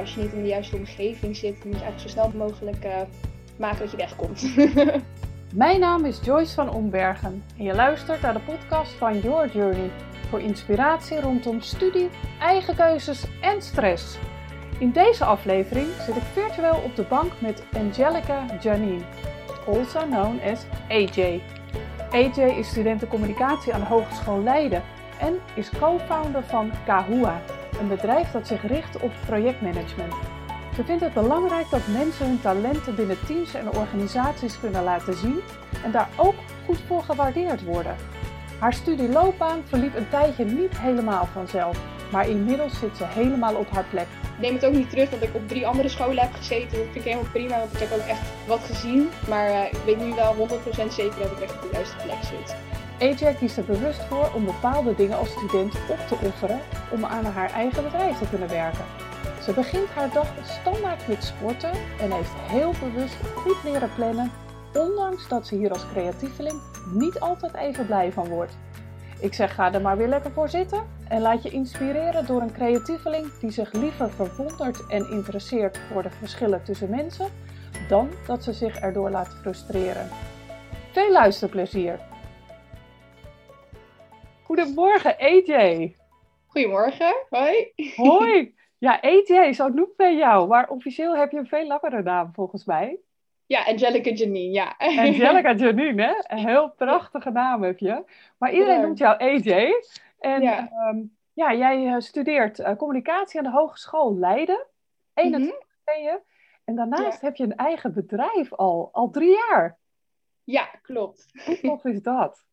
als je niet in de juiste omgeving zit, moet je eigenlijk zo snel mogelijk uh, maken dat je wegkomt. Mijn naam is Joyce van Ombergen en je luistert naar de podcast van Your Journey voor inspiratie rondom studie, eigen keuzes en stress. In deze aflevering zit ik virtueel op de bank met Angelica Janine, also known as AJ. AJ is studentencommunicatie aan de Hogeschool Leiden en is co-founder van Kahua, een bedrijf dat zich richt op projectmanagement. Ze vindt het belangrijk dat mensen hun talenten binnen teams en organisaties kunnen laten zien en daar ook goed voor gewaardeerd worden. Haar studieloopbaan verliep een tijdje niet helemaal vanzelf, maar inmiddels zit ze helemaal op haar plek. Ik neem het ook niet terug dat ik op drie andere scholen heb gezeten. Dat vind ik helemaal prima, want ik heb ook echt wat gezien. Maar uh, ik weet nu wel 100% zeker dat ik echt op de juiste plek zit. AJ kiest er bewust voor om bepaalde dingen als student op te offeren om aan haar eigen bedrijf te kunnen werken. Ze begint haar dag standaard met sporten en heeft heel bewust goed leren plannen, ondanks dat ze hier als creatieveling niet altijd even blij van wordt. Ik zeg ga er maar weer lekker voor zitten en laat je inspireren door een creatieveling die zich liever verwondert en interesseert voor de verschillen tussen mensen, dan dat ze zich erdoor laat frustreren. Veel luisterplezier! Goedemorgen, AJ. Goedemorgen, hoi. Hoi. Ja, AJ, zo noem bij jou. Maar officieel heb je een veel langere naam volgens mij. Ja, Angelica Janine, ja. Angelica Janine, hè? Een heel prachtige naam heb je. Maar iedereen noemt jou AJ. En ja, ehm, ja jij eh, studeert uh, communicatie aan de Hogeschool Leiden. 21 mm ben je. En daarnaast heb je een eigen bedrijf al, al drie jaar. Ja, klopt. Hoe tof is dat?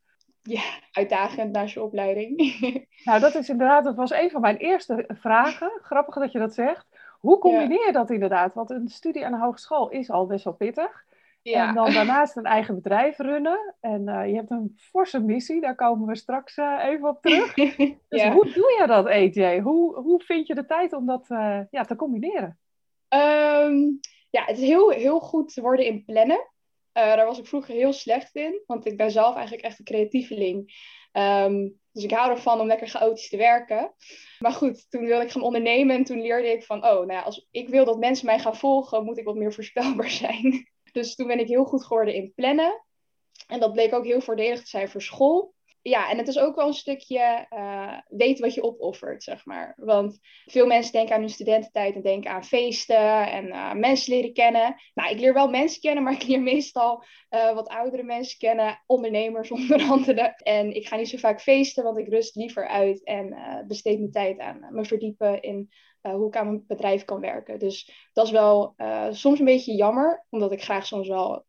ja, uitdagend naar je opleiding. Nou, dat is inderdaad, dat was een van mijn eerste vragen. Grappig dat je dat zegt. Hoe combineer je dat inderdaad? Want een studie aan de hogeschool is al best wel pittig. Ja. En dan daarnaast een eigen bedrijf runnen. En uh, je hebt een forse missie, daar komen we straks uh, even op terug. Dus ja. hoe doe je dat, EJ? Hoe, hoe vind je de tijd om dat uh, ja, te combineren? Um, ja, het is heel, heel goed worden in plannen. Uh, daar was ik vroeger heel slecht in, want ik ben zelf eigenlijk echt een creatieveling. Um, dus ik hou ervan om lekker chaotisch te werken. Maar goed, toen wilde ik gaan ondernemen en toen leerde ik van, oh, nou ja, als ik wil dat mensen mij gaan volgen, moet ik wat meer voorspelbaar zijn. Dus toen ben ik heel goed geworden in plannen. En dat bleek ook heel voordelig te zijn voor school ja, en het is ook wel een stukje uh, weten wat je opoffert, zeg maar. Want veel mensen denken aan hun studententijd en denken aan feesten en uh, mensen leren kennen. Nou, ik leer wel mensen kennen, maar ik leer meestal uh, wat oudere mensen kennen, ondernemers onder andere. En ik ga niet zo vaak feesten, want ik rust liever uit en besteed mijn tijd aan me verdiepen in hoe ik aan mijn bedrijf kan werken. Dus dat is wel soms een beetje jammer, omdat ik graag soms wel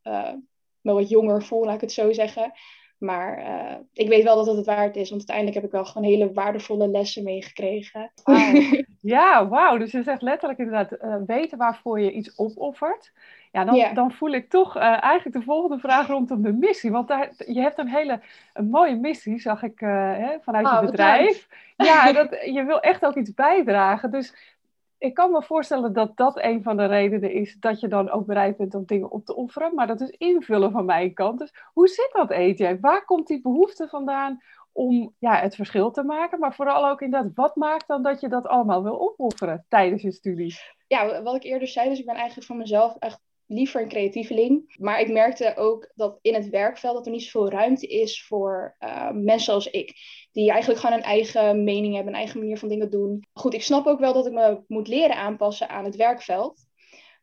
me wat jonger voel, laat ik het zo zeggen. Maar uh, ik weet wel dat het het waard is, want uiteindelijk heb ik wel gewoon hele waardevolle lessen meegekregen. Wow. ja, wauw. Dus je zegt letterlijk inderdaad uh, weten waarvoor je iets opoffert. Ja, dan, yeah. dan voel ik toch uh, eigenlijk de volgende vraag rondom de missie. Want daar, je hebt een hele een mooie missie, zag ik hè, vanuit oh, je bedrijf. Ja, dat, je wil echt ook iets bijdragen. Dus ik kan me voorstellen dat dat een van de redenen is dat je dan ook bereid bent om dingen op te offeren. Maar dat is invullen van mijn kant. Dus hoe zit dat, EJ? Waar komt die behoefte vandaan om ja, het verschil te maken? Maar vooral ook inderdaad, wat maakt dan dat je dat allemaal wil opofferen tijdens je studie? Ja, wat ik eerder zei, dus ik ben eigenlijk van mezelf echt liever een creatieveling. Maar ik merkte ook dat in het werkveld dat er niet zoveel ruimte is voor uh, mensen zoals ik. Die eigenlijk gewoon een eigen mening hebben, een eigen manier van dingen doen. Goed, ik snap ook wel dat ik me moet leren aanpassen aan het werkveld.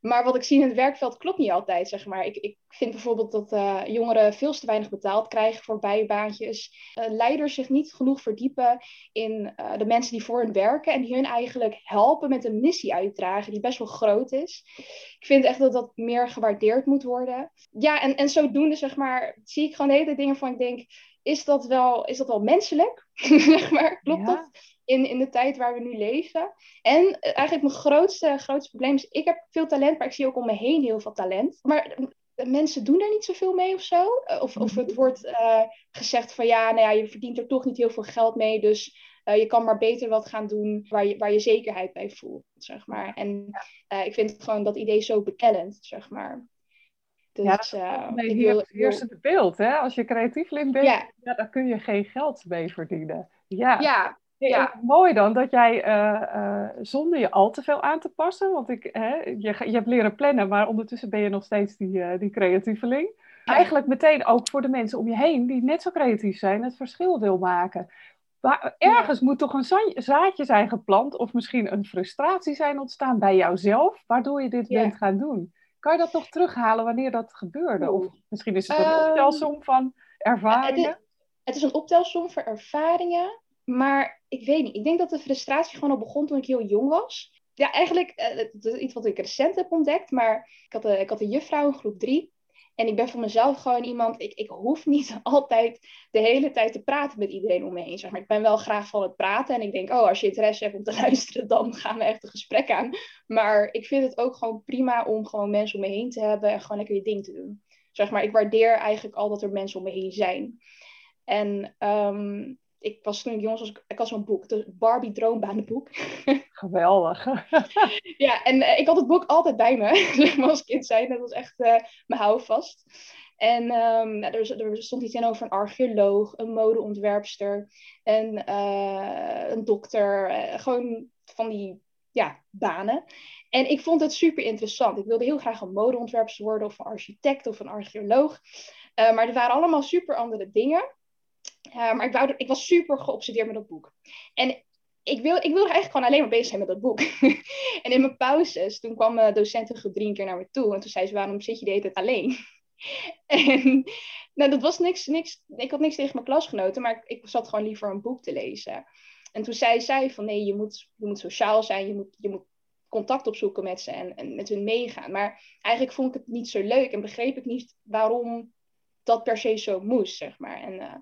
Maar wat ik zie in het werkveld klopt niet altijd, zeg maar. Ik, ik vind bijvoorbeeld dat uh, jongeren veel te weinig betaald krijgen voor bijbaantjes. Uh, leiders zich niet genoeg verdiepen in uh, de mensen die voor hen werken en die hun eigenlijk helpen met een missie uitdragen die best wel groot is. Ik vind echt dat dat meer gewaardeerd moet worden. Ja, en, en zodoende, zeg maar, zie ik gewoon de hele dingen van, ik denk, is dat wel, is dat wel menselijk? zeg maar, klopt ja. dat? In, in de tijd waar we nu leven. En eigenlijk mijn grootste, grootste probleem is, ik heb veel talent, maar ik zie ook om me heen heel veel talent. Maar mensen doen er niet zoveel mee of zo. Of, of het wordt uh, gezegd van ja, nou ja, je verdient er toch niet heel veel geld mee, dus uh, je kan maar beter wat gaan doen waar je, waar je zekerheid bij voelt, zeg maar. En uh, ik vind gewoon dat idee zo bekellend, zeg maar. Dus, ja, wil, eerst het beeld, hè? Als je creatief bent, ja. ja. dan kun je geen geld mee verdienen. Ja. ja, Ja. Mooi dan dat jij uh, zonder je al te veel aan te passen, want ik, hè, je, je hebt leren plannen, maar ondertussen ben je nog steeds die, uh, die creatieveling. Eigenlijk meteen ook voor de mensen om je heen die net zo creatief zijn, het verschil wil maken. Maar ergens moet toch een zaadje zijn geplant, of misschien een frustratie zijn ontstaan bij jouzelf, waardoor je dit bent gaan doen. Kan je dat nog terughalen wanneer dat gebeurde? Of misschien is het een um, optelsom van ervaringen? Het is, het is een optelsom van ervaringen. Maar ik weet niet. Ik denk dat de frustratie gewoon al begon toen ik heel jong was. Ja, eigenlijk, uh, dat is iets wat ik recent heb ontdekt. Maar ik had, een, ik had juffrouw in groep drie. En ik ben voor mezelf gewoon iemand, ik, ik hoef niet altijd de hele tijd te praten met iedereen om me heen. Zeg maar. Ik ben wel graag van het praten en ik denk, oh, als je interesse hebt om te luisteren, dan gaan we echt een gesprek aan. Maar ik vind het ook gewoon prima om gewoon mensen om me heen te hebben en gewoon lekker je ding te doen. Zeg maar, ik waardeer eigenlijk al dat er mensen om me heen zijn. En um, ik was toen ik jong was, ik had zo'n boek, het Barbie Droombanenboek. Geweldig. ja, en uh, ik had het boek altijd bij me, als kind zijn. Dat was echt uh, mijn houvast. En um, nou, er, er, stond iets in over een archeoloog, een modeontwerpster, en, uh, een dokter. gewoon van die ja, banen. En ik vond het super interessant. Ik wilde heel graag een modeontwerpster worden, of een architect of een archeoloog. maar er waren allemaal super andere dingen. Uh, maar ik, wou, ik was super geobsedeerd met dat boek. En ik, wil, ik wilde eigenlijk gewoon alleen maar bezig zijn met dat boek. en in mijn pauzes, toen kwam mijn docent een drie keer naar me toe. En toen zei ze, waarom zit je de hele tijd alleen? en nou, dat was niks, niks, ik had niks tegen mijn klasgenoten, maar ik, zat gewoon liever een boek te lezen. En toen zei zij van, nee, je moet, je moet sociaal zijn, je moet, je moet contact opzoeken met ze en, en met hun meegaan. Maar eigenlijk vond ik het niet zo leuk en begreep ik niet waarom dat per se zo moest, zeg maar. En uh,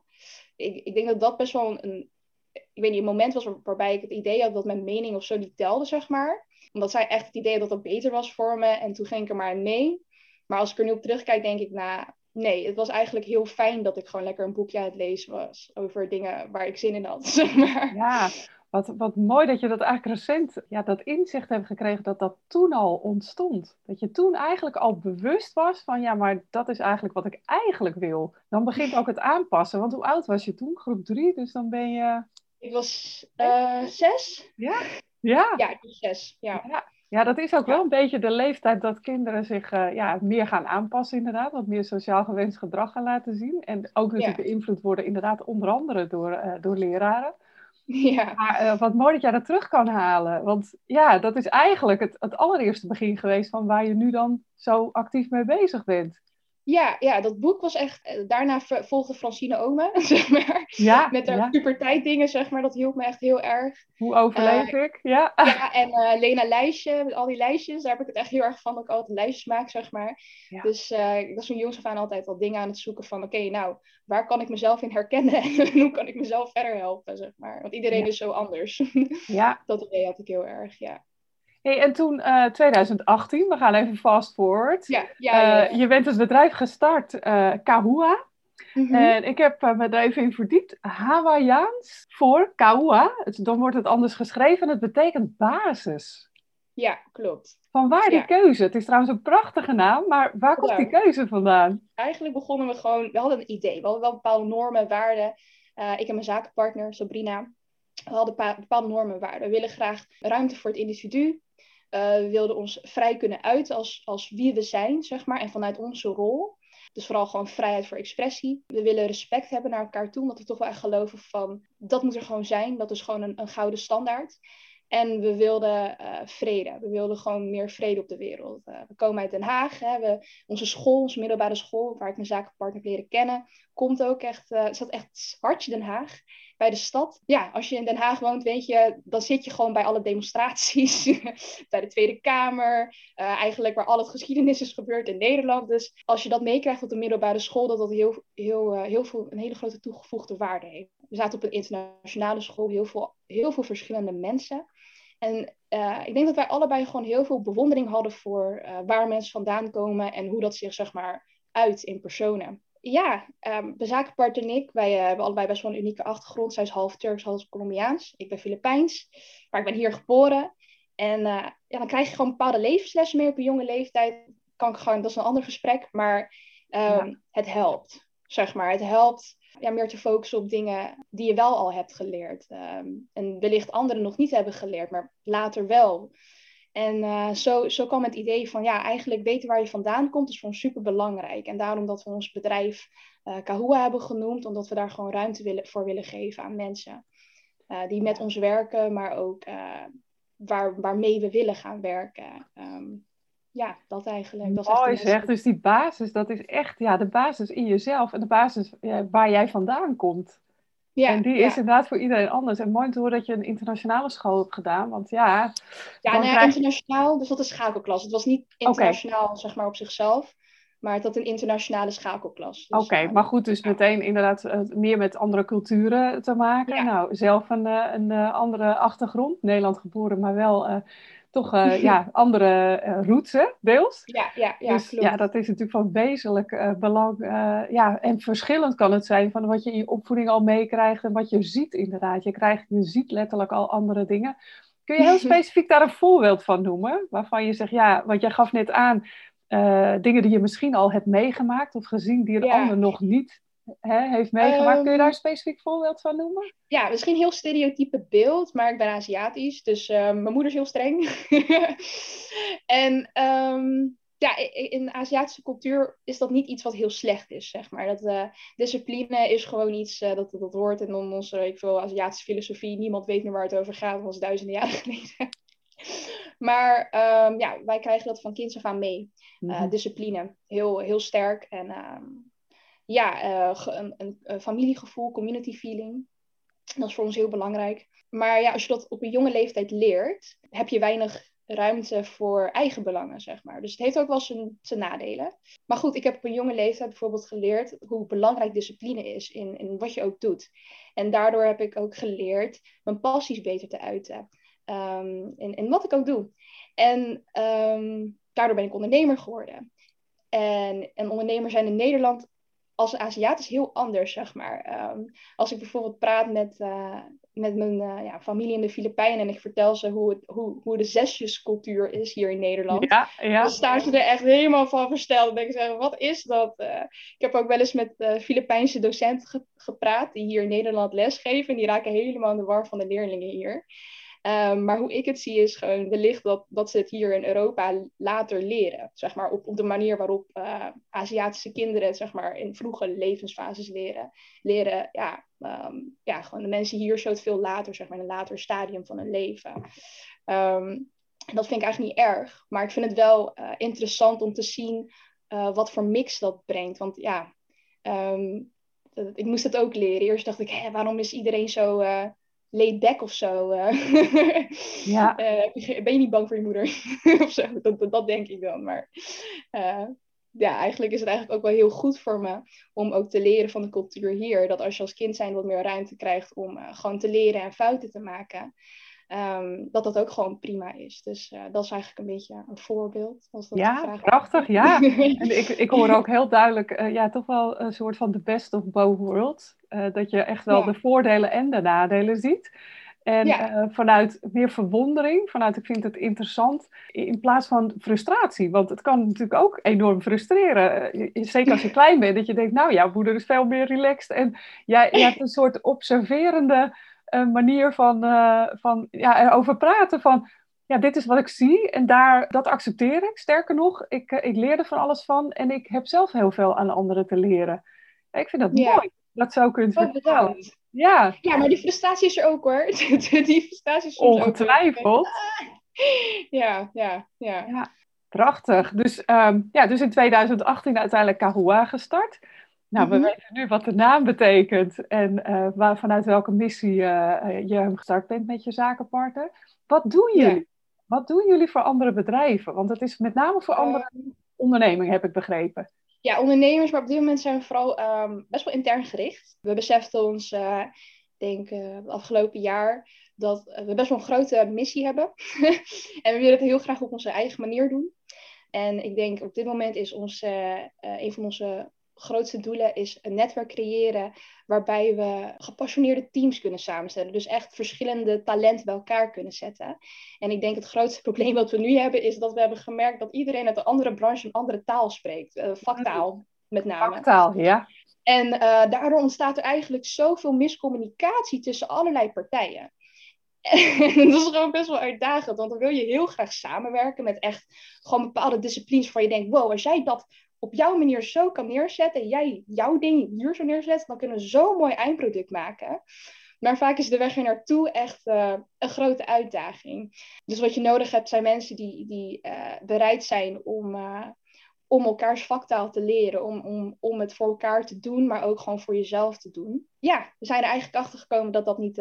ik, ik denk dat dat best wel een, ik weet niet, een moment was waarbij ik het idee had dat mijn mening of zo niet telde, zeg maar. Omdat zij echt het idee had dat dat beter was voor me. En toen ging ik er maar mee. Maar als ik er nu op terugkijk, denk ik, nou, nee, het was eigenlijk heel fijn dat ik gewoon lekker een boekje aan het lezen was. Over dingen waar ik zin in had, zeg maar. Ja, wat, wat mooi dat je dat eigenlijk recent, ja, dat inzicht hebt gekregen dat dat toen al ontstond. Dat je toen eigenlijk al bewust was van, ja, maar dat is eigenlijk wat ik eigenlijk wil. Dan begint ook het aanpassen. Want hoe oud was je toen? Groep drie, dus dan ben je... Ik was uh, zes. Ja? Ja. Ja, ik was zes, ja. ja. Ja, dat is ook wel een beetje de leeftijd dat kinderen zich uh, ja, meer gaan aanpassen, inderdaad. Wat meer sociaal gewenst gedrag gaan laten zien. En ook natuurlijk beïnvloed worden, inderdaad, onder andere door, uh, door leraren. Ja. Maar uh, wat mooi dat jij dat terug kan halen. Want ja, dat is eigenlijk het, het allereerste begin geweest van waar je nu dan zo actief mee bezig bent. Ja, ja, dat boek was echt. Eh, daarna volgde Francine Ome, zeg maar. Ja, met haar ja. dingen, zeg maar. Dat hielp me echt heel erg. Hoe overleef uh, ik? Ja. Ja, en uh, Lena Lijstje, met al die lijstjes. Daar heb ik het echt heel erg van dat ik altijd lijstjes maak, zeg maar. Ja. Dus ik was van jongs af aan altijd al dingen aan het zoeken van... Oké, okay, nou, waar kan ik mezelf in herkennen? En hoe kan ik mezelf verder helpen, zeg maar. Want iedereen is zo anders. Ja. dat idee had ik heel erg, ja. Hey, en toen uh, 2018, we gaan even fast forward. Ja, ja, ja, uh, je bent het bedrijf gestart, uh, Kahua. Mm -hmm. En ik heb me er even in verdiept. Hawaiiaans voor Kahua. Het, dan wordt het anders geschreven. Het betekent basis. Ja, klopt. Van waar die keuze? Het is trouwens een prachtige naam, maar waar komt die keuze vandaan? Eigenlijk begonnen we gewoon, we hadden een idee. We hadden wel bepaalde normen, waarden. Ik en mijn zakenpartner Sabrina, we hadden bepaalde normen, waarden. We willen graag ruimte voor het individu. We wilden ons vrij kunnen uiten als, als wie we zijn, zeg maar, en vanuit onze rol. Dus vooral gewoon vrijheid voor expressie. We willen respect hebben naar elkaar toe, omdat we toch wel echt geloven van dat moet er gewoon zijn. Dat is gewoon een, een gouden standaard. En we wilden uh, vrede. We wilden gewoon meer vrede op de wereld. Uh, we komen uit Den Haag. Hè. We, onze school, onze middelbare school, waar ik mijn zakenpartner leren kennen, komt ook echt, uh, zat echt hartje Den Haag bij de stad. Ja, als je in Den Haag woont, weet je, dan zit je gewoon bij alle demonstraties, bij de Tweede Kamer, uh, eigenlijk waar al het geschiedenis is gebeurd in Nederland. Dus als je dat meekrijgt op de middelbare school, dat dat heel, heel, uh, heel veel, een hele grote toegevoegde waarde heeft. We zaten op een internationale school, heel veel, heel veel verschillende mensen. En uh, ik denk dat wij allebei gewoon heel veel bewondering hadden voor waar mensen vandaan komen en hoe dat zich, zeg maar, uit in personen ja, um, mijn zakenpartner en ik, wij uh, hebben allebei best wel een unieke achtergrond. Zij is half Turks, half Colombiaans. Ik ben Filipijns, maar ik ben hier geboren. En uh, ja, dan krijg je gewoon bepaalde levenslessen mee op een jonge leeftijd. Kan ik gewoon, dat is een ander gesprek, maar um, ja. het helpt. zeg maar. Het helpt ja, meer te focussen op dingen die je wel al hebt geleerd. Ehm, en wellicht anderen nog niet hebben geleerd, maar later wel. En uh, zo, zo kwam het idee van, ja, eigenlijk weten waar je vandaan komt is gewoon super belangrijk. En daarom dat we ons bedrijf uh, Kahua hebben genoemd, omdat we daar gewoon ruimte willen, voor willen geven aan mensen. Uh, die met ons werken, maar ook waar, waarmee we willen gaan werken. Um, ja, dat eigenlijk. Dat Mooi zeg, dus die basis, dat is echt ja, de basis in jezelf en de basis waar jij vandaan komt. Ja, en die is inderdaad voor iedereen anders. En mooi te horen dat je een internationale school hebt gedaan, want ja... Ja, nee, internationaal, dus dat is schakelklas. Het was niet internationaal, zeg maar, op zichzelf. Maar het had een internationale schakelklas. Dus, Oké, maar goed, dus meteen inderdaad uh, meer met andere culturen te maken. Nou, zelf een, uh, een uh, andere achtergrond, Nederland geboren, maar wel toch uh, ja, andere uh, roots, deels. Ja, ja, ja, dus, ja, dat is natuurlijk van wezenlijk uh, belang. ja, en verschillend kan het zijn van wat je in je opvoeding al meekrijgt en wat je ziet inderdaad. Je, krijgt, je ziet letterlijk al andere dingen. Kun je heel specifiek daar een voorbeeld van noemen? Waarvan je zegt, ja, want jij gaf net aan, dingen die je misschien al hebt meegemaakt of gezien die een ander nog niet hè, heeft meegemaakt. Kun je daar een ehm, specifiek voorbeeld van noemen? Ja, misschien heel stereotype beeld, maar ik ben Aziatisch, dus uh, mijn moeder is heel streng. en um, ja, in de Aziatische cultuur is dat niet iets wat heel slecht is, zeg maar. Dat, uh, discipline is gewoon iets uh, dat, dat hoort in onze ik veel, Aziatische filosofie. Niemand weet meer waar het over gaat, dat was duizenden jaren geleden. maar um, ja, wij krijgen dat van kinds af aan mee. Mm -hmm. Discipline, heel, heel sterk. En um, ja, uh, een, een, familiegevoel, community feeling. Dat is voor ons heel belangrijk. Maar ja, als je dat op een jonge leeftijd leert, heb je weinig ruimte voor eigen belangen, zeg maar. Dus het heeft ook wel zijn, zijn nadelen. Maar goed, ik heb op een jonge leeftijd bijvoorbeeld geleerd hoe belangrijk discipline is in, in wat je ook doet. En daardoor heb ik ook geleerd mijn passies beter te uiten. Um, in, in wat ik ook doe. En um, daardoor ben ik ondernemer geworden. En een ondernemer zijn in Nederland als Aziat is heel anders, zeg maar. Um, als ik bijvoorbeeld praat met, uh, met mijn uh, ja, familie in de Filipijnen en ik vertel ze hoe, het, hoe, hoe de zesjescultuur is hier in Nederland, ja, ja. dan staan ze er echt helemaal van versteld. Dan denken ze, wat is dat? Uh, ik heb ook wel eens met Filipijnse docenten ge gepraat die hier in Nederland lesgeven en die raken helemaal in de war van de leerlingen hier. Um, maar hoe ik het zie is gewoon wellicht dat, dat ze het hier in Europa later leren. Zeg maar op, op de manier waarop uh, Aziatische kinderen zeg maar, in vroege levensfases leren. Leren, ja, um, ja, gewoon de mensen hier zo veel later, zeg maar, in een later stadium van hun leven. Um, dat vind ik eigenlijk niet erg. Maar ik vind het wel uh, interessant om te zien uh, wat voor mix dat brengt. Want ja, ik moest het ook leren. Eerst dacht ik, hé, waarom is iedereen zo laid back of zo. Uh, ja. uh, ben je niet bang voor je moeder? of zo, dat, dat, denk ik dan. Maar uh, ja, eigenlijk is het eigenlijk ook wel heel goed voor me om ook te leren van de cultuur hier. Dat als je als kind zijn wat meer ruimte krijgt om gewoon te leren en fouten te maken. Um, dat dat ook gewoon prima is. Dus uh, dat is eigenlijk een beetje een voorbeeld. Als dat ja, prachtig, ja. en ik, ik hoor ook heel duidelijk, uh, ja, toch wel een soort van the best of both worlds. Uh, dat je echt wel ja. de voordelen en de nadelen ziet. En ja. vanuit meer verwondering, vanuit ik vind het interessant, in plaats van frustratie. Want het kan natuurlijk ook enorm frustreren. Zeker als je klein bent, dat je denkt, nou, jouw moeder is veel meer relaxed. En jij, jij hebt een soort observerende een manier van, uh, van ja, erover praten. Van ja, dit is wat ik zie en daar, dat accepteer ik. Sterker nog, ik, uh, ik leer er van alles van en ik heb zelf heel veel aan anderen te leren. Ik vind dat ja. mooi. Dat zou kunnen vertellen. Ja. ja, maar die frustratie is er ook hoor. die frustratie is Ongetwijfeld. Ook ja, ja, ja, ja. Prachtig. Dus, um, ja, dus in 2018 uiteindelijk Kahua gestart. Nou, we mhm. weten nu wat de naam betekent en uh, waar, vanuit welke missie uh, je gestart bent met je zakenpartner. Wat doen jullie? Ja. Wat doen jullie voor andere bedrijven? Want het is met name voor andere uh, ondernemingen, heb ik begrepen. Ja, ondernemers, maar op dit moment zijn we vooral um, best wel intern gericht. We beseften ons, ik denk het afgelopen jaar, dat we best wel een grote missie hebben. en we willen het heel graag op onze eigen manier doen. En ik denk op dit moment is ons, een van onze grootste doelen is een netwerk creëren waarbij we gepassioneerde teams kunnen samenstellen. Dus echt verschillende talenten bij elkaar kunnen zetten. En ik denk het grootste probleem wat we nu hebben is dat we hebben gemerkt dat iedereen uit een andere branche een andere taal spreekt. Uh, vaktaal met name. Vaktaal, ja. En daardoor ontstaat er eigenlijk zoveel miscommunicatie tussen allerlei partijen. En dat is gewoon best wel uitdagend, want dan wil je heel graag samenwerken met echt gewoon bepaalde disciplines waar je denkt, wow, als jij dat op jouw manier zo kan neerzetten en jij jouw ding hier zo neerzet, dan kunnen we zo'n mooi eindproduct maken. Maar vaak is de weg er naartoe echt uh, een grote uitdaging. Dus wat je nodig hebt zijn mensen die, die uh, bereid zijn om, uh, om elkaars vaktaal te leren, om, om, om het voor elkaar te doen, maar ook gewoon voor jezelf te doen. Ja, we zijn er eigenlijk achter gekomen dat dat niet,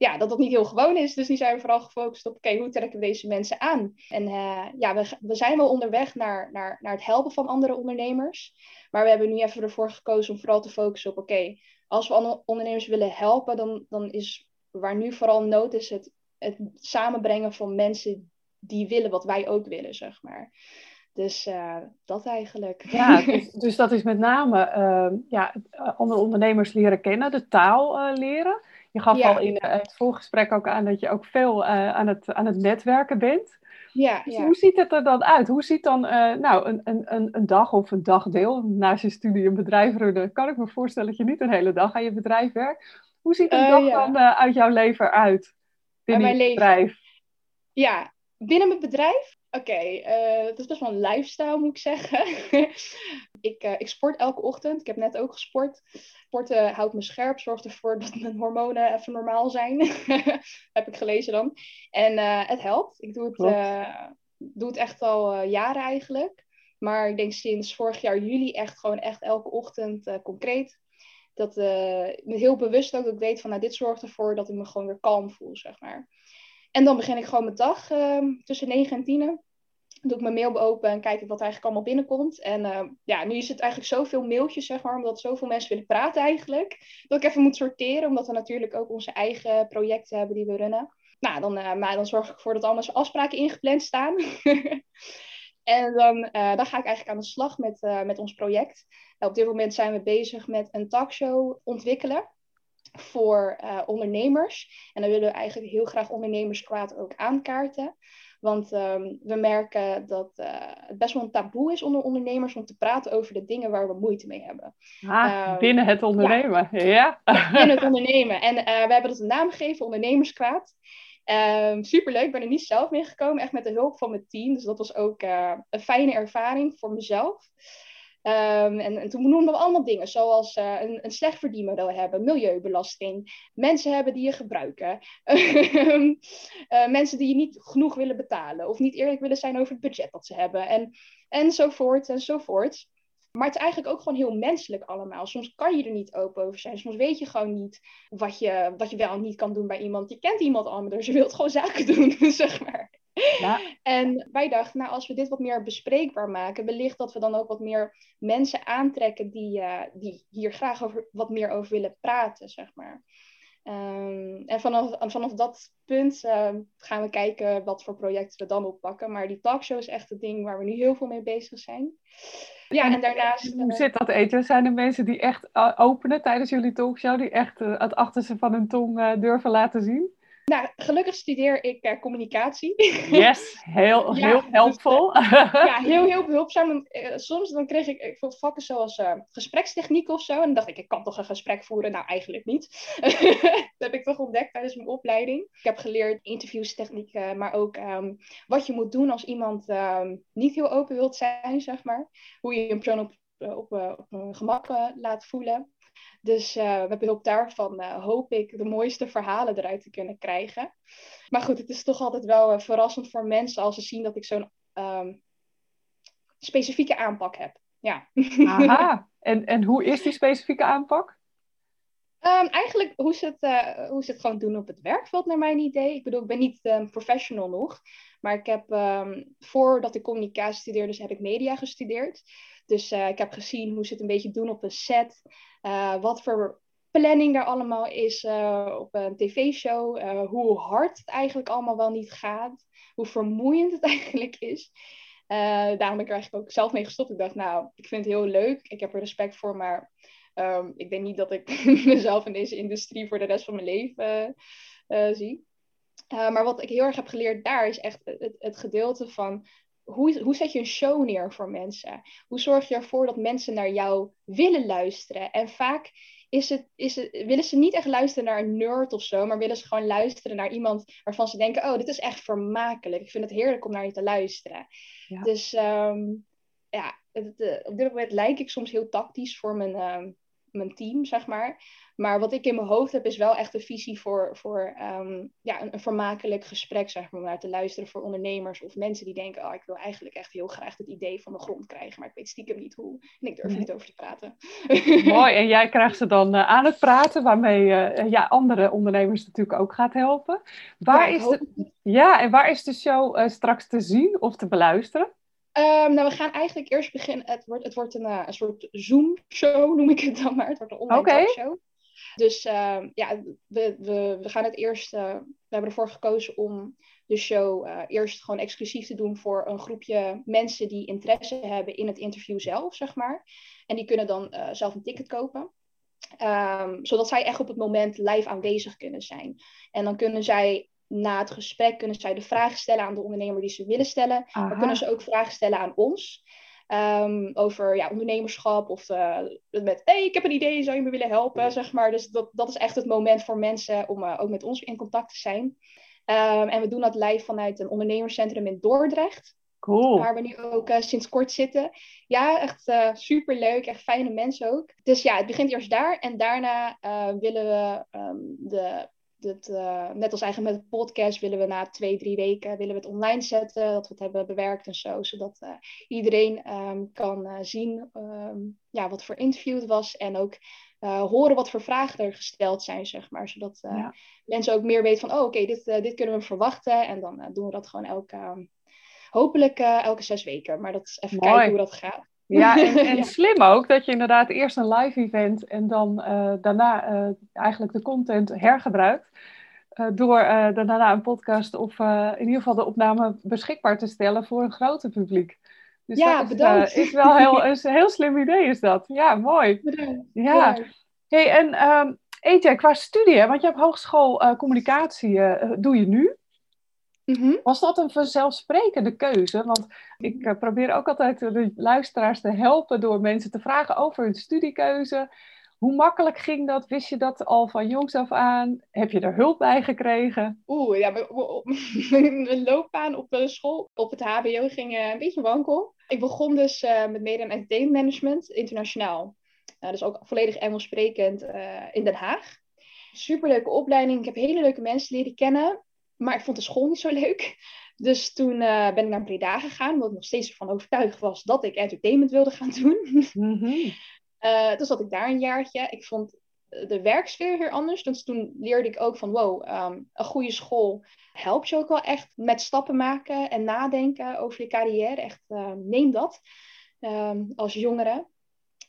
ja, dat dat niet heel gewoon is. Dus nu zijn we vooral gefocust op, oké, hoe trekken we deze mensen aan? En uh, ja, we, we zijn wel onderweg naar, naar, naar het helpen van andere ondernemers. Maar we hebben nu even ervoor gekozen om vooral te focussen op, oké, als we ondernemers willen helpen, dan, dan is waar nu vooral nood is het, het samenbrengen van mensen die willen wat wij ook willen, zeg maar. Dus uh, dat eigenlijk. Ja, dus, dus, dat is met name uh, ja, andere ondernemers leren kennen, de taal leren. Je gaf al in eh, het voorgesprek ook aan dat je ook veel uh, aan, het, aan het netwerken bent. Ja, dus ja. Hoe ziet het er dan uit? Hoe ziet dan uh, nou, een, een, een dag of een dagdeel naast je studie een bedrijf runnen? Kan ik me voorstellen dat je niet een hele dag aan je bedrijf werkt. Hoe ziet een dag ja. dan uit jouw leven eruit? Binnen mijn je bedrijf? Ja, binnen mijn bedrijf? Oké, okay, uh, het is best wel een lifestyle moet ik zeggen. ik, uh, ik sport elke ochtend. Ik heb net ook gesport. Sporten houdt me scherp, zorgt ervoor dat mijn hormonen even normaal zijn. heb ik gelezen dan. En uh, het helpt. Ik doe het, doe het echt al jaren eigenlijk. Maar ik denk sinds vorig jaar juli echt gewoon echt elke ochtend concreet. Dat heel bewust ook dat ik weet van nou dit zorgt ervoor dat ik me gewoon weer kalm voel, zeg maar. En dan begin ik gewoon mijn dag uh, tussen 9 en 10. Doe ik mijn mail open en kijk ik wat eigenlijk allemaal binnenkomt. En uh, ja, nu is het eigenlijk zoveel mailtjes, zeg maar, omdat zoveel mensen willen praten eigenlijk. Dat ik even moet sorteren, omdat we natuurlijk ook onze eigen projecten hebben die we runnen. Nou, dan, uh, maar dan zorg ik ervoor dat allemaal afspraken ingepland staan. en dan, dan ga ik eigenlijk aan de slag met, met ons project. op dit moment zijn we bezig met een talkshow ontwikkelen voor uh, ondernemers. En dan willen we eigenlijk heel graag ondernemerskwaad ook aankaarten. Want um, we merken dat uh, het best wel een taboe is onder ondernemers om te praten over de dingen waar we moeite mee hebben. Ah, um, binnen het ondernemen, ja. ja. Binnen het ondernemen. En uh, we hebben dat een naam gegeven, ondernemerskwaad. Um, superleuk, ik ben er niet zelf mee gekomen, echt met de hulp van mijn team. Dus dat was ook een fijne ervaring voor mezelf. Um, en, en, toen noemden we allemaal dingen, zoals uh, een, een slecht verdienmodel hebben, milieubelasting, mensen hebben die je gebruiken, uh, mensen die je niet genoeg willen betalen of niet eerlijk willen zijn over het budget dat ze hebben, en, enzovoort enzovoort. Maar het is eigenlijk ook gewoon heel menselijk allemaal. Soms kan je er niet open over zijn. Soms weet je gewoon niet wat je, wat je wel en niet kan doen bij iemand. Je kent iemand dus je wilt gewoon zaken doen, zeg maar. Ja. En wij dachten, nou, als we dit wat meer bespreekbaar maken, wellicht dat we dan ook wat meer mensen aantrekken die, uh, die hier graag over, wat meer over willen praten, zeg maar. Um, en vanaf, vanaf dat punt uh, gaan we kijken wat voor projecten we dan oppakken. Maar die talkshow is echt het ding waar we nu heel veel mee bezig zijn. Ja, en, en daarnaast... Hoe zit dat eten? Zijn er mensen die echt uh, openen tijdens jullie talkshow, die echt het achterste van hun tong durven laten zien? Nou, gelukkig studeer ik uh, communicatie. Yes, heel, ja, heel helpvol. Dus, uh, ja, heel, heel behulpzaam. Uh, soms dan kreeg ik, veel vakken zoals gesprekstechniek of zo. En dan dacht ik, ik kan toch een gesprek voeren? Nou, eigenlijk niet. dat heb ik toch ontdekt tijdens mijn opleiding. Ik heb geleerd interviewstechniek, maar ook um, wat je moet doen als iemand um, niet heel open wilt zijn, zeg maar. Hoe je een persoon op, op, op een gemak laat voelen. Dus uh, met behulp daarvan uh, hoop ik de mooiste verhalen eruit te kunnen krijgen. Maar goed, het is toch altijd wel uh, verrassend voor mensen als ze zien dat ik zo'n um, specifieke aanpak heb. Ja. Aha, en, en hoe is die specifieke aanpak? Um, eigenlijk hoe ze, het, hoe ze het gewoon doen op het werkveld, naar mijn idee. Ik bedoel, ik ben niet um, professional nog. Maar ik heb, voordat ik communicatie studeerde, dus heb ik media gestudeerd. Dus ik heb gezien hoe ze het een beetje doen op een set. Uh, wat voor planning er allemaal is uh, op een tv-show. Hoe hard het eigenlijk allemaal wel niet gaat. Hoe vermoeiend het eigenlijk is. daarom ben ik er eigenlijk ook zelf mee gestopt. Ik dacht, nou, ik vind het heel leuk. Ik heb er respect voor, maar um, ik denk niet dat ik mezelf in deze industrie voor de rest van mijn leven zie. maar wat ik heel erg heb geleerd daar is echt het, het gedeelte van hoe, hoe zet je een show neer voor mensen? Hoe zorg je ervoor dat mensen naar jou willen luisteren? En vaak is het, is het, willen ze niet echt luisteren naar een nerd of zo, maar willen ze gewoon luisteren naar iemand waarvan ze denken: Oh, dit is echt vermakelijk. Ik vind het heerlijk om naar je te luisteren. Dus ehm, ja, het, eh, op dit moment lijk ik soms heel tactisch voor mijn, ehm, mijn team, zeg maar. Maar wat ik in mijn hoofd heb, is wel echt een visie voor, voor ehm, ja, een, een, vermakelijk gesprek, zeg maar, om naar te luisteren voor ondernemers of mensen die denken, oh, ik wil eigenlijk echt heel graag het idee van de grond krijgen, maar ik weet stiekem niet hoe en ik durf niet over te praten. Mooi, en jij krijgt ze dan uh, aan het praten, waarmee uh, ja, andere ondernemers natuurlijk ook gaat helpen. Waar ja, is de, ja, en waar is de show uh, straks te zien of te beluisteren? Um, nou, we gaan eigenlijk eerst beginnen. Het wordt, het wordt een, een soort Zoom-show, noem ik het dan maar. Het wordt een online okay. show. Dus uh, ja, we, we, we gaan het eerst. Uh, we hebben ervoor gekozen om de show uh, eerst gewoon exclusief te doen voor een groepje mensen die interesse hebben in het interview zelf, zeg maar. En die kunnen dan uh, zelf een ticket kopen. Um, zodat zij echt op het moment live aanwezig kunnen zijn. En dan kunnen zij na het gesprek kunnen zij de vragen stellen aan de ondernemer die ze willen stellen. Aha. Dan kunnen ze ook vragen stellen aan ons. Um, over ja, ondernemerschap of uh, met hey, ik heb een idee, zou je me willen helpen? Zeg maar. Dus dat, dat is echt het moment voor mensen om uh, ook met ons in contact te zijn. Um, en we doen dat live vanuit een ondernemerscentrum in Dordrecht. Cool. Waar we nu ook uh, sinds kort zitten. Ja, echt super leuk, echt fijne mensen ook. Dus ja, het begint eerst daar. En daarna willen we um, de dat, uh, net als eigenlijk met de podcast willen we na twee, drie weken willen we het online zetten. Dat we het hebben bewerkt en zo. Zodat uh, iedereen um, kan uh, zien um, ja, wat voor interview het was. En ook horen wat voor vragen er gesteld zijn, zeg maar. Zodat ja. mensen ook meer weten van, oh oké, okay, dit, dit kunnen we verwachten. En dan doen we dat gewoon elke, um, hopelijk elke zes weken. Maar dat is even Mooi. kijken hoe dat gaat. Ja, en, slim ook dat je inderdaad eerst een live event en dan uh, daarna uh, eigenlijk de content hergebruikt. Uh, door daarna een podcast of in ieder geval de opname beschikbaar te stellen voor een groter publiek. Dus ja, dat is, bedankt. is wel heel, is een heel slim idee is dat. Ja, mooi. Bedankt. Ja. Hey, en um, Etje, qua studie, want je hebt hogeschool communicatie, doe je nu? Mm-hmm. Was dat een vanzelfsprekende keuze? Want ik uh, probeer ook altijd de luisteraars te helpen door mensen te vragen over hun studiekeuze. Hoe makkelijk ging dat? Wist je dat al van jongs af aan? Heb je er hulp bij gekregen? Oeh, ja, mijn loopbaan op de school, op het HBO, ging uh, een beetje wankel. Ik begon dus uh, met media en entertainment management internationaal. dus ook volledig Engels sprekend in Den Haag. Superleuke opleiding. Ik heb hele leuke mensen leren kennen. Maar ik vond de school niet zo leuk. Dus toen uh, ben ik naar Breda gegaan, omdat ik nog steeds ervan overtuigd was dat ik entertainment wilde gaan doen. Mm-hmm. uh, dus zat ik daar een jaartje. Ik vond de werksfeer weer anders. Dus toen leerde ik ook van wow, um, een goede school helpt je ook wel echt met stappen maken en nadenken over je carrière. Echt, uh, neem dat um, als jongere.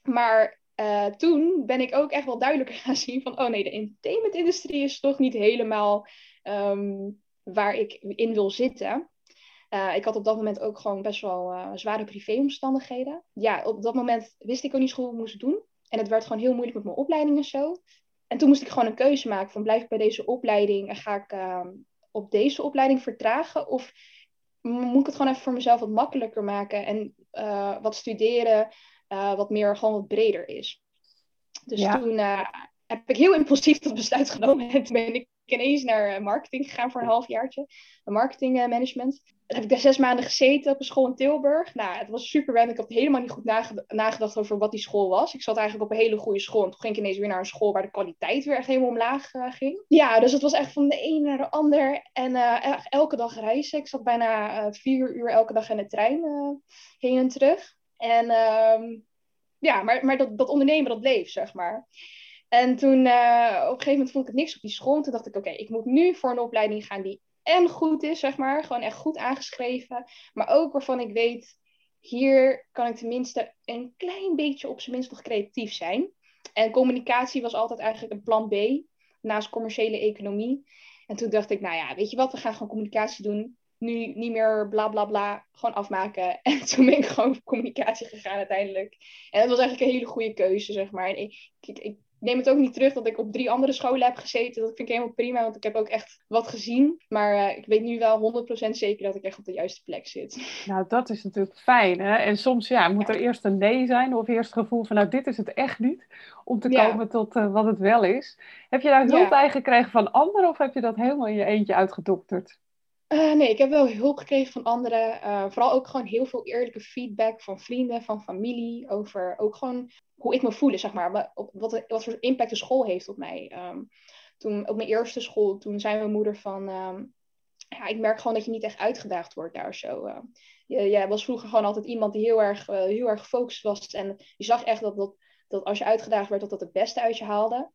Maar uh, toen ben ik ook echt wel duidelijker gaan zien van, oh nee, de entertainment-industrie is toch niet helemaal um, waar ik in wil zitten. Uh, ik had op dat moment ook gewoon best wel uh, zware privéomstandigheden. Ja, op dat moment wist ik ook niet goed wat ik moest doen. En het werd gewoon heel moeilijk met mijn opleiding en zo. En toen moest ik gewoon een keuze maken van blijf ik bij deze opleiding en ga ik uh, op deze opleiding vertragen of moet ik het gewoon even voor mezelf wat makkelijker maken en uh, wat studeren wat meer gewoon wat breder is. Dus ja. toen heb ik heel impulsief dat besluit genomen en toen ben ik ineens naar eh, marketing gegaan voor een halfjaartje. Marketingmanagement. Dan heb ik daar zes maanden gezeten op een school in Tilburg. Nou, het was super wennen. Ik had helemaal niet goed nagedacht over wat die school was. Ik zat eigenlijk op een hele goede school. En toen ging ik ineens weer naar een school waar de kwaliteit weer echt helemaal omlaag uh, ging. Ja, dus het was echt van de een naar de ander. En uh, elke dag reizen. Ik zat bijna vier uur elke dag in de trein heen en terug. En ehm, ja, maar, maar dat, dat ondernemen, dat bleef, zeg maar. En toen uh, op een gegeven moment vond ik het niks op die school. En toen dacht ik, oké, ik moet nu voor een opleiding gaan die en goed is, zeg maar. Gewoon echt goed aangeschreven. Maar ook waarvan ik weet, hier kan ik tenminste een klein beetje op zijn minst nog creatief zijn. En communicatie was altijd eigenlijk een plan B, naast commerciële economie. En toen dacht ik, nou ja, weet je wat, we gaan gewoon communicatie doen. Nu niet meer bla bla bla, gewoon afmaken. En toen ben ik gewoon voor communicatie gegaan uiteindelijk. En dat was eigenlijk een hele goede keuze, zeg maar. En ik, ik neem het ook niet terug dat ik op drie andere scholen heb gezeten. Dat vind ik helemaal prima, want ik heb ook echt wat gezien. Maar eh, ik weet nu wel 100% zeker dat ik echt op de juiste plek zit. Nou, dat is natuurlijk fijn. Hè? En soms ja, moet er eerst een nee zijn of eerst het gevoel van, nou, dit is het echt niet. Om te komen tot uh, wat het wel is. Heb je daar hulp bij gekregen van anderen of heb je dat helemaal in je eentje uitgedokterd? Uh, nee, ik heb wel hulp gekregen van anderen. vooral ook gewoon heel veel eerlijke feedback van vrienden, van familie. Over ook gewoon hoe ik me voel, zeg maar. Wat, wat voor impact de school heeft op mij. Um, toen, op mijn eerste school, toen zei mijn moeder van... Ehm, ja, ik merk gewoon dat je niet echt uitgedaagd wordt daar zo. Uh, je, jij was vroeger gewoon altijd iemand die heel erg, heel erg gefocust was. En je zag echt dat, dat, dat als je uitgedaagd werd, dat dat het beste uit je haalde.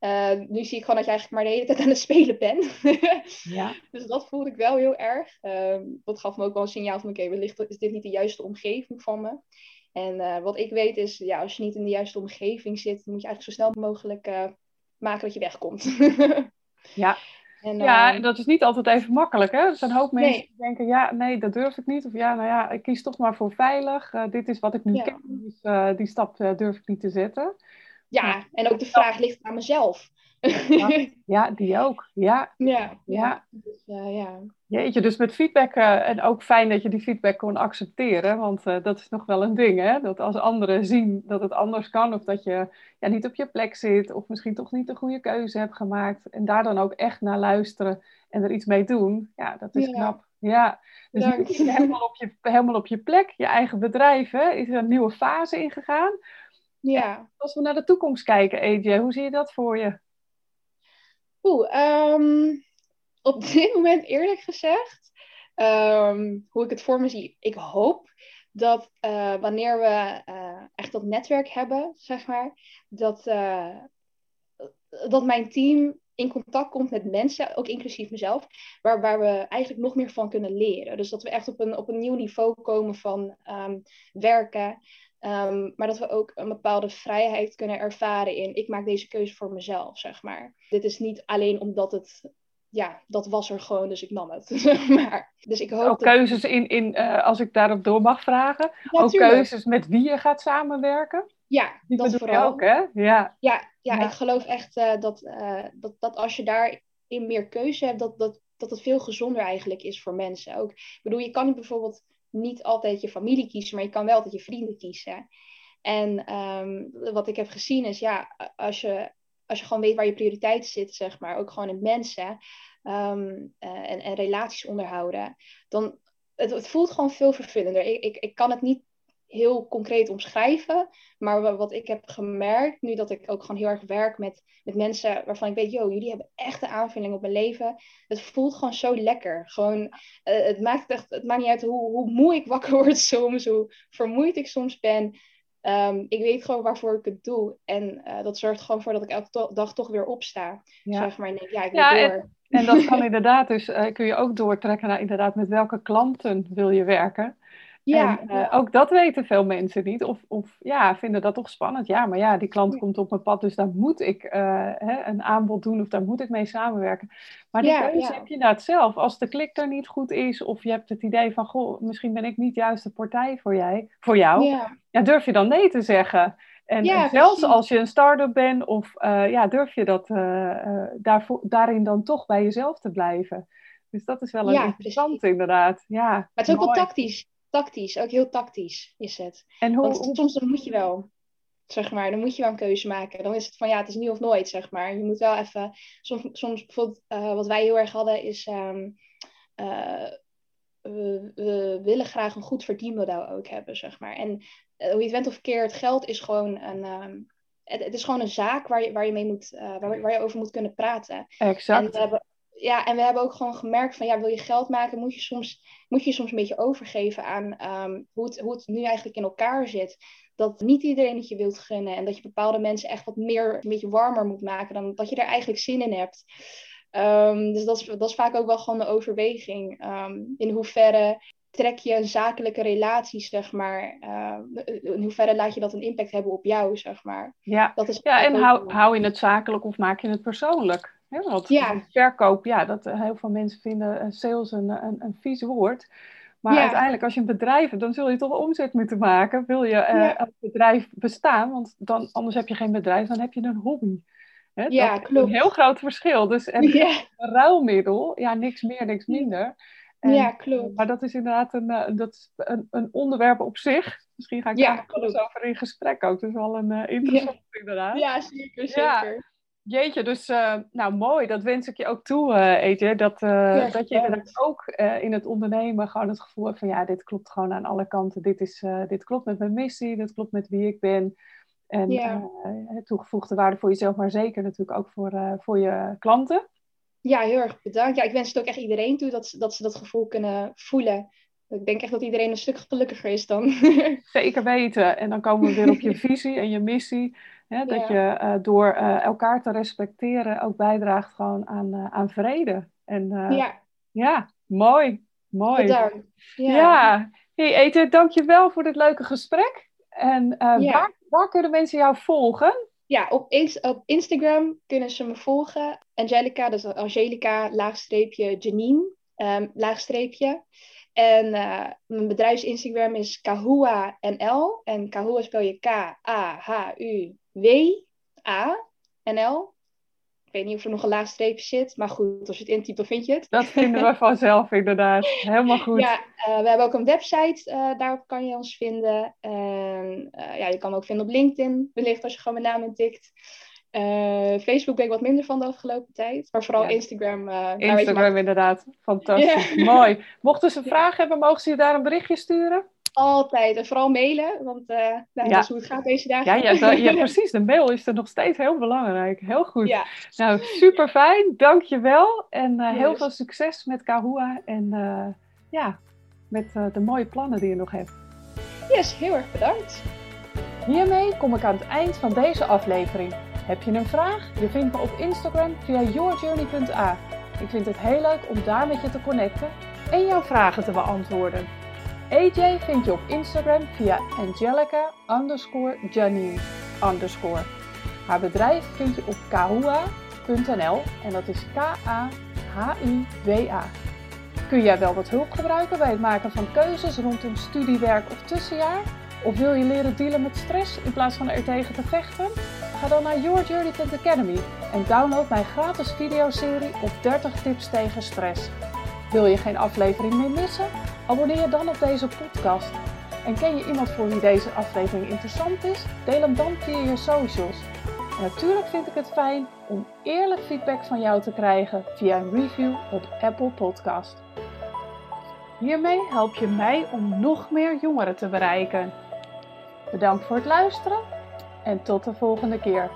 Uh, nu zie ik gewoon dat je eigenlijk maar de hele tijd aan het spelen bent. ja. Dus dat voelde ik wel heel erg. Uh, dat gaf me ook wel een signaal van, oké, okay, wellicht is dit niet de juiste omgeving van me. En uh, wat ik weet is, ja, als je niet in de juiste omgeving zit, dan moet je eigenlijk zo snel mogelijk uh, maken dat je wegkomt. ja. En, ja, en dat is niet altijd even makkelijk. Hè? Er zijn een hoop mensen nee. die denken, ja, nee, dat durf ik niet. Of ja, nou ja, ik kies toch maar voor veilig. Uh, dit is wat ik nu ja. ken, dus die stap durf ik niet te zetten. Ja, en ook de vraag ligt aan mezelf. Ja, ja, die ook. Ja. Ja. ja. Dus, uh, ja. Jeetje, dus met feedback, uh, en ook fijn dat je die feedback kon accepteren, want uh, dat is nog wel een ding, hè? Dat als anderen zien dat het anders kan, of dat je ja, niet op je plek zit, of misschien toch niet de goede keuze hebt gemaakt, en daar dan ook echt naar luisteren en er iets mee doen, ja, dat is ja. knap. Ja, dus je helemaal op je, helemaal op je plek, je eigen bedrijf, hè? is er een nieuwe fase ingegaan. Ja. als we naar de toekomst kijken, AJ, hoe zie je dat voor je? Oeh, um, op dit moment eerlijk gezegd, um, hoe ik het voor me zie, ik hoop dat uh, wanneer we uh, echt dat netwerk hebben, zeg maar, dat, uh, dat mijn team in contact komt met mensen, ook inclusief mezelf, waar, waar we eigenlijk nog meer van kunnen leren. Dus dat we echt op een, op een nieuw niveau komen van um, werken. Um, maar dat we ook een bepaalde vrijheid kunnen ervaren in ik maak deze keuze voor mezelf, zeg maar. Dit is niet alleen omdat het, ja, dat was er gewoon, dus ik nam het. maar, dus ik hoop ook keuzes in, in uh, als ik daarop door mag vragen, ja, ook keuzes met wie je gaat samenwerken. Ja, Die dat vooral. ook, hè? Ja, ja, ja, ja. ik geloof echt uh, dat, uh, dat, dat als je daarin meer keuze hebt, dat, dat, dat het veel gezonder eigenlijk is voor mensen. Ook, ik bedoel, je kan niet bijvoorbeeld niet altijd je familie kiezen, maar je kan wel altijd je vrienden kiezen. En um, wat ik heb gezien is, ja, als je, als je gewoon weet waar je prioriteit zit, zeg maar, ook gewoon in mensen um, uh, en, en relaties onderhouden, dan het, het voelt gewoon veel vervullender. Ik, ik, ik kan het niet heel concreet omschrijven. Maar wat ik heb gemerkt, nu dat ik ook gewoon heel erg werk met, met mensen waarvan ik weet, joh, jullie hebben echt een aanvulling op mijn leven. Het voelt gewoon zo lekker. Gewoon, uh, het, maakt echt, het maakt niet uit hoe, hoe moe ik wakker word soms, hoe vermoeid ik soms ben. Um, ik weet gewoon waarvoor ik het doe. En uh, dat zorgt gewoon voor dat ik elke to dag toch weer opsta. Ja. Zeg maar, en denk, ja, ik wil ja, door. En, en dat kan inderdaad dus, uh, kun je ook doortrekken naar inderdaad met welke klanten wil je werken. Ja, en, uh, ook dat weten veel mensen niet. Of, of ja, vinden dat toch spannend. Ja, maar ja, die klant komt op mijn pad, dus daar moet ik uh, hè, een aanbod doen of daar moet ik mee samenwerken. Maar die ja, keuze ja. heb je inderdaad zelf. Als de klik er niet goed is, of je hebt het idee van, goh, misschien ben ik niet juist de partij voor, jij, voor jou. Ja. ja durf je dan nee te zeggen? En, en zelfs als je een start-up bent, of uh, ja, durf je dat daarvoor, daarin dan toch bij jezelf te blijven. Dus dat is wel een interessant inderdaad. Ja, maar het is ook wel tactisch tactisch, ook heel tactisch is het. En hoe, Want soms dan moet je wel, zeg maar, dan moet je wel een keuze maken. Dan is het van ja, het is nu of nooit, zeg maar. Je moet wel even, soms, soms bijvoorbeeld, uh, wat wij heel erg hadden is, um, uh, we, we, willen graag een goed verdienmodel ook hebben, zeg maar. En uh, hoe je het went of keert, geld is gewoon een, um, het, het, is gewoon een zaak waar je, waar je mee moet, waar, waar je over moet kunnen praten. Exact. En we hebben ja, en we hebben ook gewoon gemerkt van ja, wil je geld maken, moet je soms, moet je soms een beetje overgeven aan um, hoe, het, hoe het nu eigenlijk in elkaar zit. Dat niet iedereen het je wilt gunnen en dat je bepaalde mensen echt wat meer, een beetje warmer moet maken dan dat je er eigenlijk zin in hebt. Um, dus dat is, dat is vaak ook wel gewoon de overweging. Um, in hoeverre trek je een zakelijke relatie, zeg maar, uh, in hoeverre laat je dat een impact hebben op jou, zeg maar. Ja, dat is ja en hou, hou je het zakelijk of maak je het persoonlijk? Want ja. verkoop, ja, dat eh, heel veel mensen vinden sales een, een, een vies woord. Maar uiteindelijk, als je een bedrijf hebt, dan zul je toch omzet moeten maken. Wil je uh, als bedrijf bestaan? Want dan, anders heb je geen bedrijf, dan heb je een hobby. Hè? Ja, dat klopt. Is een heel groot verschil. Dus en Ja. een ruilmiddel, ja, niks meer, niks minder. En, Ja, klopt. Maar dat is inderdaad een, eh, dat is een, een onderwerp op zich. Misschien ga ik daar nog eens over in gesprek ook. Dat is wel een eh, interessant inderdaad. Ja, zeker, Ja. zeker. Jeetje, dus eh, nou mooi, dat wens ik je ook toe, Etje. Dat, eh, Ja, dat je inderdaad ook in het ondernemen gewoon het gevoel hebt van ja, dit klopt gewoon aan alle kanten. Dit, is, dit klopt met mijn missie, dit klopt met wie ik ben. En Ja. toegevoegde waarde voor jezelf, maar zeker natuurlijk ook voor, voor je klanten. Ja, heel erg bedankt. Ja, ik wens het ook echt iedereen toe dat, dat ze dat gevoel kunnen voelen. Ik denk echt dat iedereen een stuk gelukkiger is dan. Zeker weten. En dan komen we weer op je visie en je missie. Hè, dat Ja. je eh, door eh, elkaar te respecteren ook bijdraagt gewoon aan, eh, aan vrede. En ja. ja, mooi. Mooi. bedankt. Ja. Ja. Hey Ete, dankjewel voor dit leuke gesprek. En Ja. waar, waar kunnen mensen jou volgen? Ja, op, op Instagram kunnen ze me volgen. Angelica, dus Angelica, laagstreepje Janine, ehm, laagstreepje. En mijn bedrijfs Instagram is Kahua NL. En Kahua spel je K-A-H-U-W-A NL. Ik weet niet of er nog een laagstreepje zit, maar goed, als je het intypt, dan vind je het. Dat vinden we vanzelf inderdaad. Helemaal goed. Ja, eh, we hebben ook een website, eh, daarop kan je ons vinden. En eh, ja, je kan me ook vinden op LinkedIn, wellicht als je gewoon mijn naam intikt. Facebook ben ik wat minder van de afgelopen tijd, maar vooral Ja. Instagram. Instagram maar inderdaad. Fantastisch. Mooi. Mochten ze vragen hebben, mogen ze je daar een berichtje sturen? Altijd. En vooral mailen, want eh nou, Ja. dat is hoe het gaat deze dagen. Ja, ja, ja, precies. De mail is er nog steeds heel belangrijk. Heel goed. Ja. Nou, super fijn. Dank je wel. En eh, heel veel succes met Kahua. En eh, ja, met eh, de mooie plannen die je nog hebt. Yes, heel erg bedankt. Hiermee kom ik aan het eind van deze aflevering. Heb je een vraag? Je vindt me op Instagram via yourjourney.a. Ik vind het heel leuk om daar met je te connecten en jouw vragen te beantwoorden. AJ vind je op Instagram via Angelica underscore Janine underscore. Haar bedrijf vind je op kahua.nl en dat is K-A-H-U-W-A. Kun jij wel wat hulp gebruiken bij het maken van keuzes rondom studiewerk of tussenjaar? Of wil je leren dealen met stress in plaats van er tegen te vechten? Ga dan naar yourjourney.academy en download mijn gratis videoserie op 30 tips tegen stress. Wil je geen aflevering meer missen? Abonneer je dan op deze podcast. En ken je iemand voor wie deze aflevering interessant is? Deel hem dan via je socials. En natuurlijk vind ik het fijn om eerlijk feedback van jou te krijgen via een review op Apple Podcast. Hiermee help je mij om nog meer jongeren te bereiken. Bedankt voor het luisteren en tot de volgende keer.